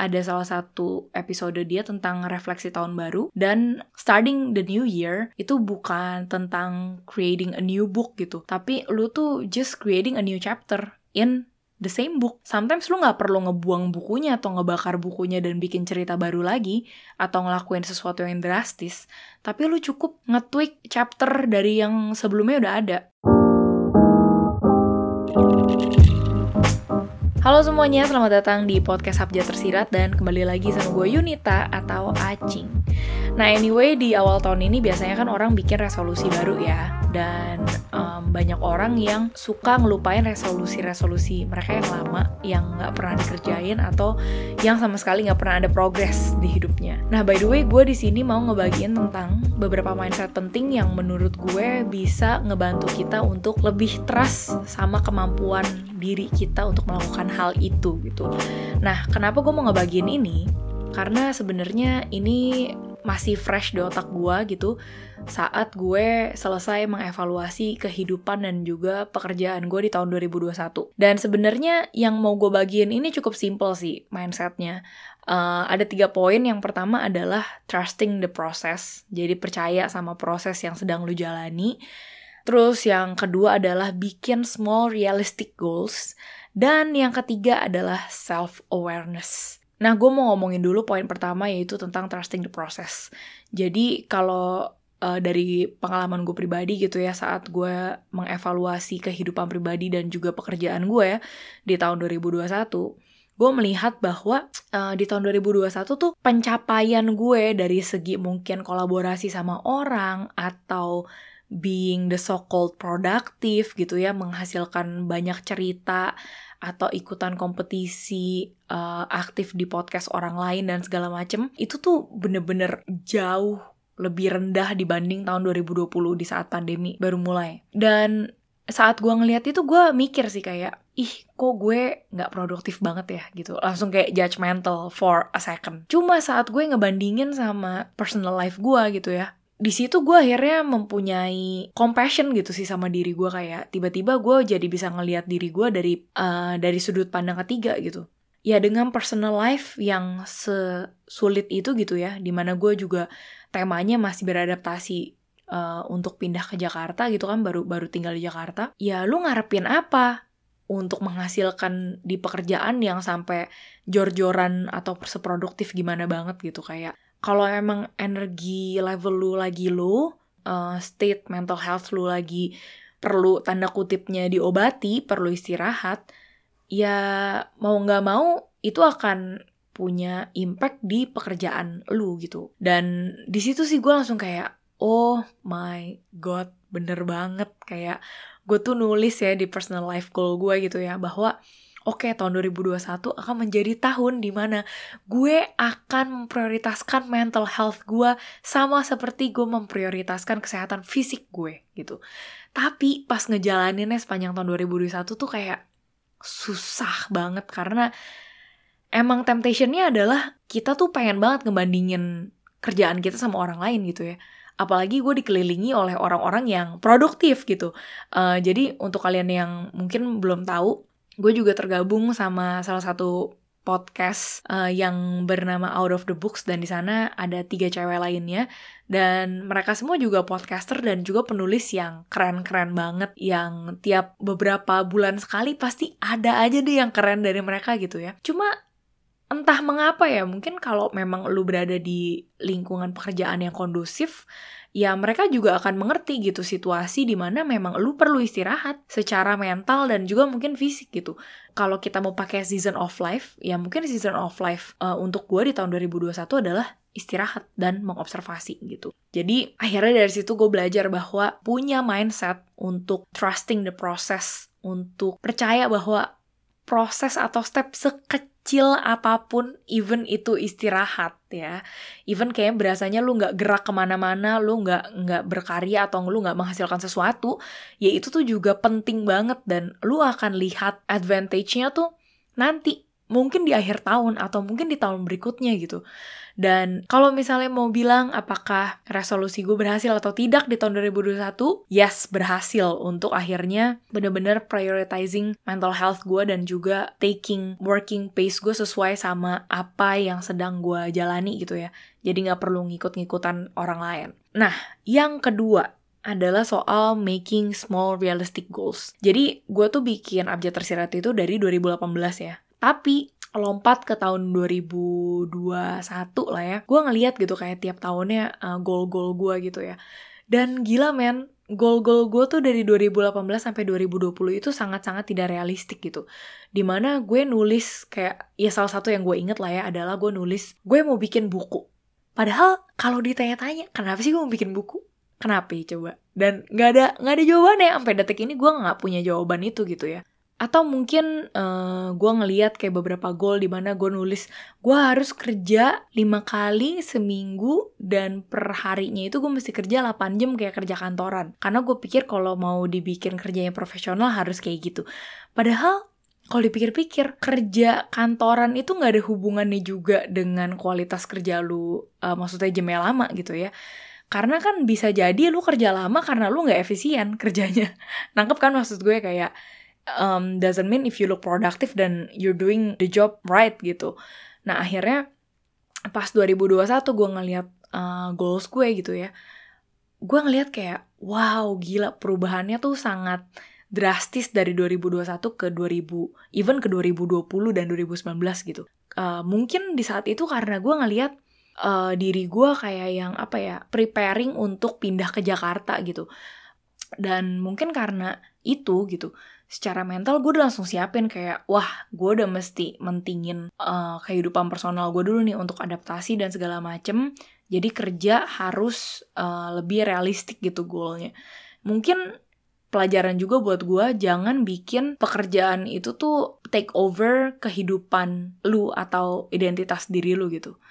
ada salah satu episode dia tentang refleksi tahun baru dan starting the new year itu bukan tentang creating a new book gitu, tapi lu tuh just creating a new chapter in the same book. Sometimes lu nggak perlu ngebuang bukunya atau ngebakar bukunya dan bikin cerita baru lagi atau ngelakuin sesuatu yang drastis, tapi lu cukup nge-tweak chapter dari yang sebelumnya udah ada. Halo semuanya, selamat datang di podcast Sabja Tersirat dan kembali lagi sama gue Yunita atau Acing. Nah anyway, di awal tahun ini biasanya kan orang bikin resolusi baru ya. Dan um, banyak orang yang suka ngelupain resolusi-resolusi mereka yang lama, yang nggak pernah dikerjain atau yang sama sekali nggak pernah ada progres di hidupnya. Nah by the way, gue di sini mau ngebagiin tentang beberapa mindset penting yang menurut gue bisa ngebantu kita untuk lebih trust sama kemampuan diri kita untuk melakukan hal itu gitu. Nah, kenapa gue mau ngebagiin ini? Karena sebenarnya ini masih fresh di otak gue gitu saat gue selesai mengevaluasi kehidupan dan juga pekerjaan gue di tahun 2021. Dan sebenarnya yang mau gue bagiin ini cukup simple sih mindsetnya. Uh, ada tiga poin. Yang pertama adalah trusting the process. Jadi percaya sama proses yang sedang lu jalani. Terus yang kedua adalah bikin small realistic goals. Dan yang ketiga adalah self-awareness. Nah, gue mau ngomongin dulu poin pertama yaitu tentang trusting the process. Jadi kalau uh, dari pengalaman gue pribadi gitu ya saat gue mengevaluasi kehidupan pribadi dan juga pekerjaan gue ya di tahun 2021, gue melihat bahwa uh, di tahun 2021 tuh pencapaian gue dari segi mungkin kolaborasi sama orang atau being the so-called productive gitu ya, menghasilkan banyak cerita atau ikutan kompetisi uh, aktif di podcast orang lain dan segala macem, itu tuh bener-bener jauh lebih rendah dibanding tahun 2020 di saat pandemi baru mulai. Dan saat gue ngeliat itu gue mikir sih kayak, ih kok gue nggak produktif banget ya gitu. Langsung kayak judgmental for a second. Cuma saat gue ngebandingin sama personal life gue gitu ya, di situ gue akhirnya mempunyai compassion gitu sih sama diri gue kayak tiba-tiba gue jadi bisa ngelihat diri gue dari uh, dari sudut pandang ketiga gitu. Ya dengan personal life yang sesulit itu gitu ya di mana gue juga temanya masih beradaptasi uh, untuk pindah ke Jakarta gitu kan baru baru tinggal di Jakarta ya lu ngarepin apa untuk menghasilkan di pekerjaan yang sampai jor-joran atau seproduktif gimana banget gitu kayak kalau emang energi level lu lagi low, uh, state mental health lu lagi perlu tanda kutipnya diobati, perlu istirahat, ya mau nggak mau itu akan punya impact di pekerjaan lu gitu. Dan di situ sih gue langsung kayak, oh my god, bener banget kayak gue tuh nulis ya di personal life goal gue gitu ya bahwa oke okay, tahun 2021 akan menjadi tahun di mana gue akan memprioritaskan mental health gue sama seperti gue memprioritaskan kesehatan fisik gue gitu. Tapi pas ngejalaninnya sepanjang tahun 2021 tuh kayak susah banget karena emang temptationnya adalah kita tuh pengen banget ngebandingin kerjaan kita sama orang lain gitu ya apalagi gue dikelilingi oleh orang-orang yang produktif gitu. Uh, jadi untuk kalian yang mungkin belum tahu, gue juga tergabung sama salah satu podcast uh, yang bernama Out of the Books dan di sana ada tiga cewek lainnya dan mereka semua juga podcaster dan juga penulis yang keren-keren banget yang tiap beberapa bulan sekali pasti ada aja deh yang keren dari mereka gitu ya. Cuma entah mengapa ya mungkin kalau memang lu berada di lingkungan pekerjaan yang kondusif ya mereka juga akan mengerti gitu situasi di mana memang lu perlu istirahat secara mental dan juga mungkin fisik gitu. Kalau kita mau pakai season of life, ya mungkin season of life uh, untuk gue di tahun 2021 adalah istirahat dan mengobservasi gitu. Jadi akhirnya dari situ gue belajar bahwa punya mindset untuk trusting the process, untuk percaya bahwa proses atau step sekecil sekecil apa pun, even itu istirahat ya. Even kayak berasanya lu nggak gerak ke mana-mana, lu nggak nggak berkarya atau lu nggak menghasilkan sesuatu, ya itu tuh juga penting banget dan lu akan lihat advantage-nya tuh nanti mungkin di akhir tahun atau mungkin di tahun berikutnya gitu. Dan kalau misalnya mau bilang apakah resolusi gue berhasil atau tidak di tahun 2021, yes berhasil untuk akhirnya bener-bener prioritizing mental health gue dan juga taking working pace gue sesuai sama apa yang sedang gue jalani gitu ya. Jadi nggak perlu ngikut-ngikutan orang lain. Nah, yang kedua, adalah soal making small realistic goals. Jadi gue tuh bikin abjad tersirat itu dari 2018 ya. Tapi lompat ke tahun 2021 lah ya. Gue ngeliat gitu kayak tiap tahunnya uh, goal-goal gue gitu ya. Dan gila men, goal-goal gue tuh dari 2018 sampai 2020 itu sangat-sangat tidak realistik gitu. Di mana gue nulis kayak, ya salah satu yang gue inget lah ya adalah gue nulis, gue mau bikin buku. Padahal kalau ditanya-tanya, kenapa sih gue mau bikin buku? Kenapa ya coba? Dan gak ada nggak ada jawabannya sampai detik ini gue nggak punya jawaban itu gitu ya atau mungkin uh, eh, gue ngeliat kayak beberapa goal di mana gue nulis gue harus kerja lima kali seminggu dan per harinya itu gue mesti kerja 8 jam kayak kerja kantoran. Karena gue pikir kalau mau dibikin kerjanya profesional harus kayak gitu. Padahal kalau dipikir-pikir kerja kantoran itu nggak ada hubungannya juga dengan kualitas kerja lu uh, maksudnya jamnya lama gitu ya. Karena kan bisa jadi lu kerja lama karena lu nggak efisien kerjanya. Nangkep kan maksud gue kayak um, doesn't mean if you look productive dan you're doing the job right gitu. Nah akhirnya pas 2021 gue ngeliat uh, goals gue gitu ya, gue ngeliat kayak wow gila perubahannya tuh sangat drastis dari 2021 ke 2000 even ke 2020 dan 2019 gitu. Uh, mungkin di saat itu karena gue ngeliat uh, diri gue kayak yang apa ya preparing untuk pindah ke Jakarta gitu dan mungkin karena itu gitu secara mental gue udah langsung siapin kayak wah gue udah mesti mentingin uh, kehidupan personal gue dulu nih untuk adaptasi dan segala macem. Jadi kerja harus uh, lebih realistik gitu goalnya. Mungkin pelajaran juga buat gue jangan bikin pekerjaan itu tuh take over kehidupan lu atau identitas diri lu gitu.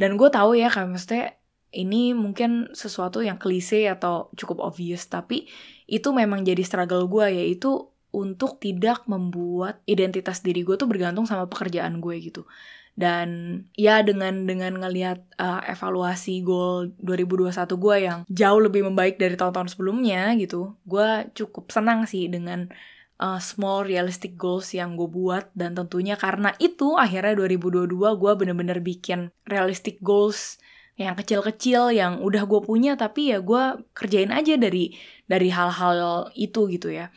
Dan gue tahu ya kayak maksudnya ini mungkin sesuatu yang klise atau cukup obvious tapi itu memang jadi struggle gue yaitu untuk tidak membuat identitas diri gue tuh bergantung sama pekerjaan gue gitu. Dan ya dengan dengan ngelihat uh, evaluasi goal 2021 gue yang jauh lebih membaik dari tahun-tahun sebelumnya gitu gue cukup senang sih dengan uh, small realistic goals yang gue buat. Dan tentunya karena itu akhirnya 2022 gue bener-bener bikin realistic goals yang kecil-kecil yang udah gue punya. Tapi ya gue kerjain aja dari dari hal-hal itu gitu ya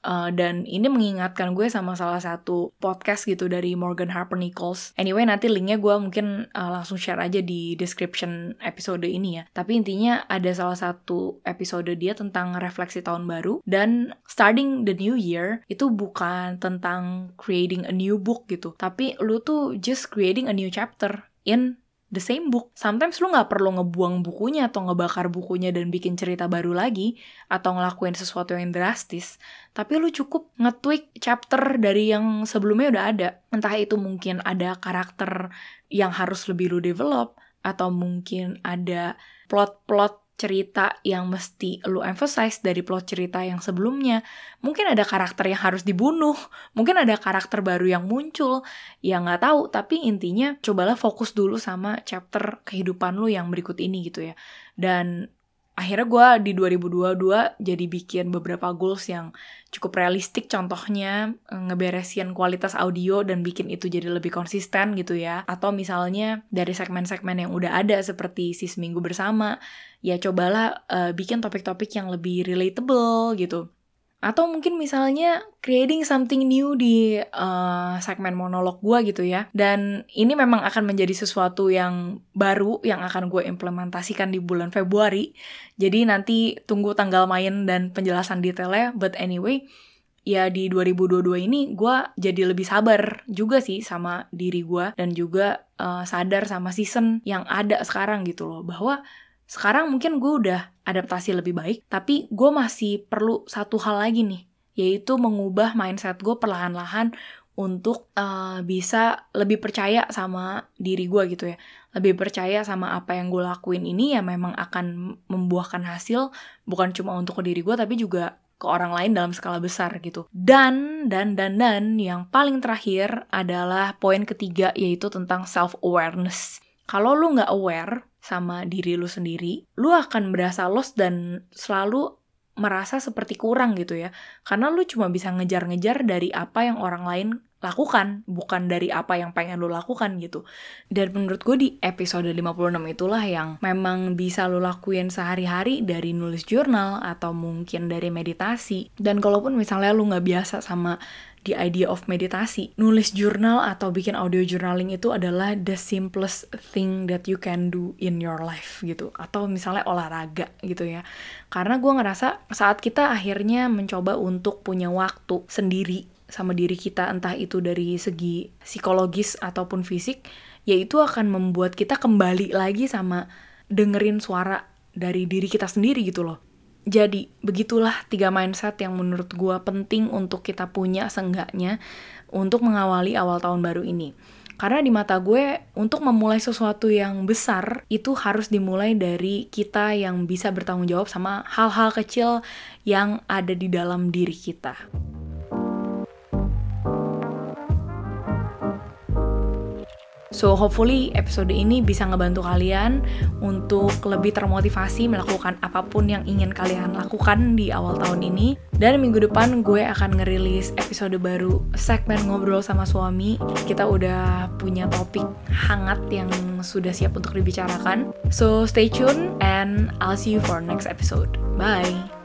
Uh, dan ini mengingatkan gue sama salah satu podcast gitu dari Morgan Harper Nichols. Anyway, nanti linknya gue mungkin uh, langsung share aja di description episode ini ya. Tapi intinya ada salah satu episode dia tentang refleksi tahun baru dan starting the new year itu bukan tentang creating a new book gitu. Tapi lu tuh just creating a new chapter in the same book. Sometimes lu nggak perlu ngebuang bukunya atau ngebakar bukunya dan bikin cerita baru lagi atau ngelakuin sesuatu yang drastis, tapi lu cukup nge-tweak chapter dari yang sebelumnya udah ada. Entah itu mungkin ada karakter yang harus lebih lu develop atau mungkin ada plot-plot cerita yang mesti lu emphasize dari plot cerita yang sebelumnya. Mungkin ada karakter yang harus dibunuh, mungkin ada karakter baru yang muncul, ya nggak tahu. Tapi intinya cobalah fokus dulu sama chapter kehidupan lu yang berikut ini gitu ya. Dan akhirnya gue di 2022 jadi bikin beberapa goals yang cukup realistik. Contohnya eh, ngeberesin kualitas audio dan bikin itu jadi lebih konsisten gitu ya. Atau misalnya dari segmen-segmen yang udah ada seperti si seminggu bersama ya cobalah uh, bikin topik-topik yang lebih relatable gitu atau mungkin misalnya creating something new di uh, segmen monolog gue gitu ya. Dan ini memang akan menjadi sesuatu yang baru yang akan gue implementasikan di bulan Februari. Jadi nanti tunggu tanggal main dan penjelasan detailnya. But anyway ya di 2022 ini gue jadi lebih sabar juga sih sama diri gue dan juga uh, sadar sama season yang ada sekarang gitu loh. Bahwa sekarang mungkin gue udah adaptasi lebih baik, tapi gue masih perlu satu hal lagi nih, yaitu mengubah mindset gue perlahan-lahan untuk uh, bisa lebih percaya sama diri gue gitu ya. Lebih percaya sama apa yang gue lakuin ini ya memang akan membuahkan hasil, bukan cuma untuk ke diri gue, tapi juga ke orang lain dalam skala besar gitu. Dan dan dan dan yang paling terakhir adalah poin ketiga yaitu tentang self awareness. Kalau lu nggak aware sama diri lu sendiri, lu akan berasa lost dan selalu merasa seperti kurang gitu ya. Karena lu cuma bisa ngejar-ngejar dari apa yang orang lain lakukan, bukan dari apa yang pengen lo lakukan gitu. Dan menurut gue di episode 56 itulah yang memang bisa lo lakuin sehari-hari dari nulis jurnal atau mungkin dari meditasi. Dan kalaupun misalnya lo nggak biasa sama the idea of meditasi, nulis jurnal atau bikin audio journaling itu adalah the simplest thing that you can do in your life gitu. Atau misalnya olahraga gitu ya. Karena gue ngerasa saat kita akhirnya mencoba untuk punya waktu sendiri sama diri kita entah itu dari segi psikologis ataupun fisik yaitu akan membuat kita kembali lagi sama dengerin suara dari diri kita sendiri gitu loh jadi begitulah tiga mindset yang menurut gue penting untuk kita punya seenggaknya untuk mengawali awal tahun baru ini karena di mata gue untuk memulai sesuatu yang besar itu harus dimulai dari kita yang bisa bertanggung jawab sama hal-hal kecil yang ada di dalam diri kita. So hopefully episode ini bisa ngebantu kalian untuk lebih termotivasi melakukan apa pun yang ingin kalian lakukan di awal tahun ini. Dan minggu depan gue akan ngerilis episode baru segmen ngobrol sama suami. Kita udah punya topik hangat yang sudah siap untuk dibicarakan. So stay tune and I'll see you for next episode. Bye.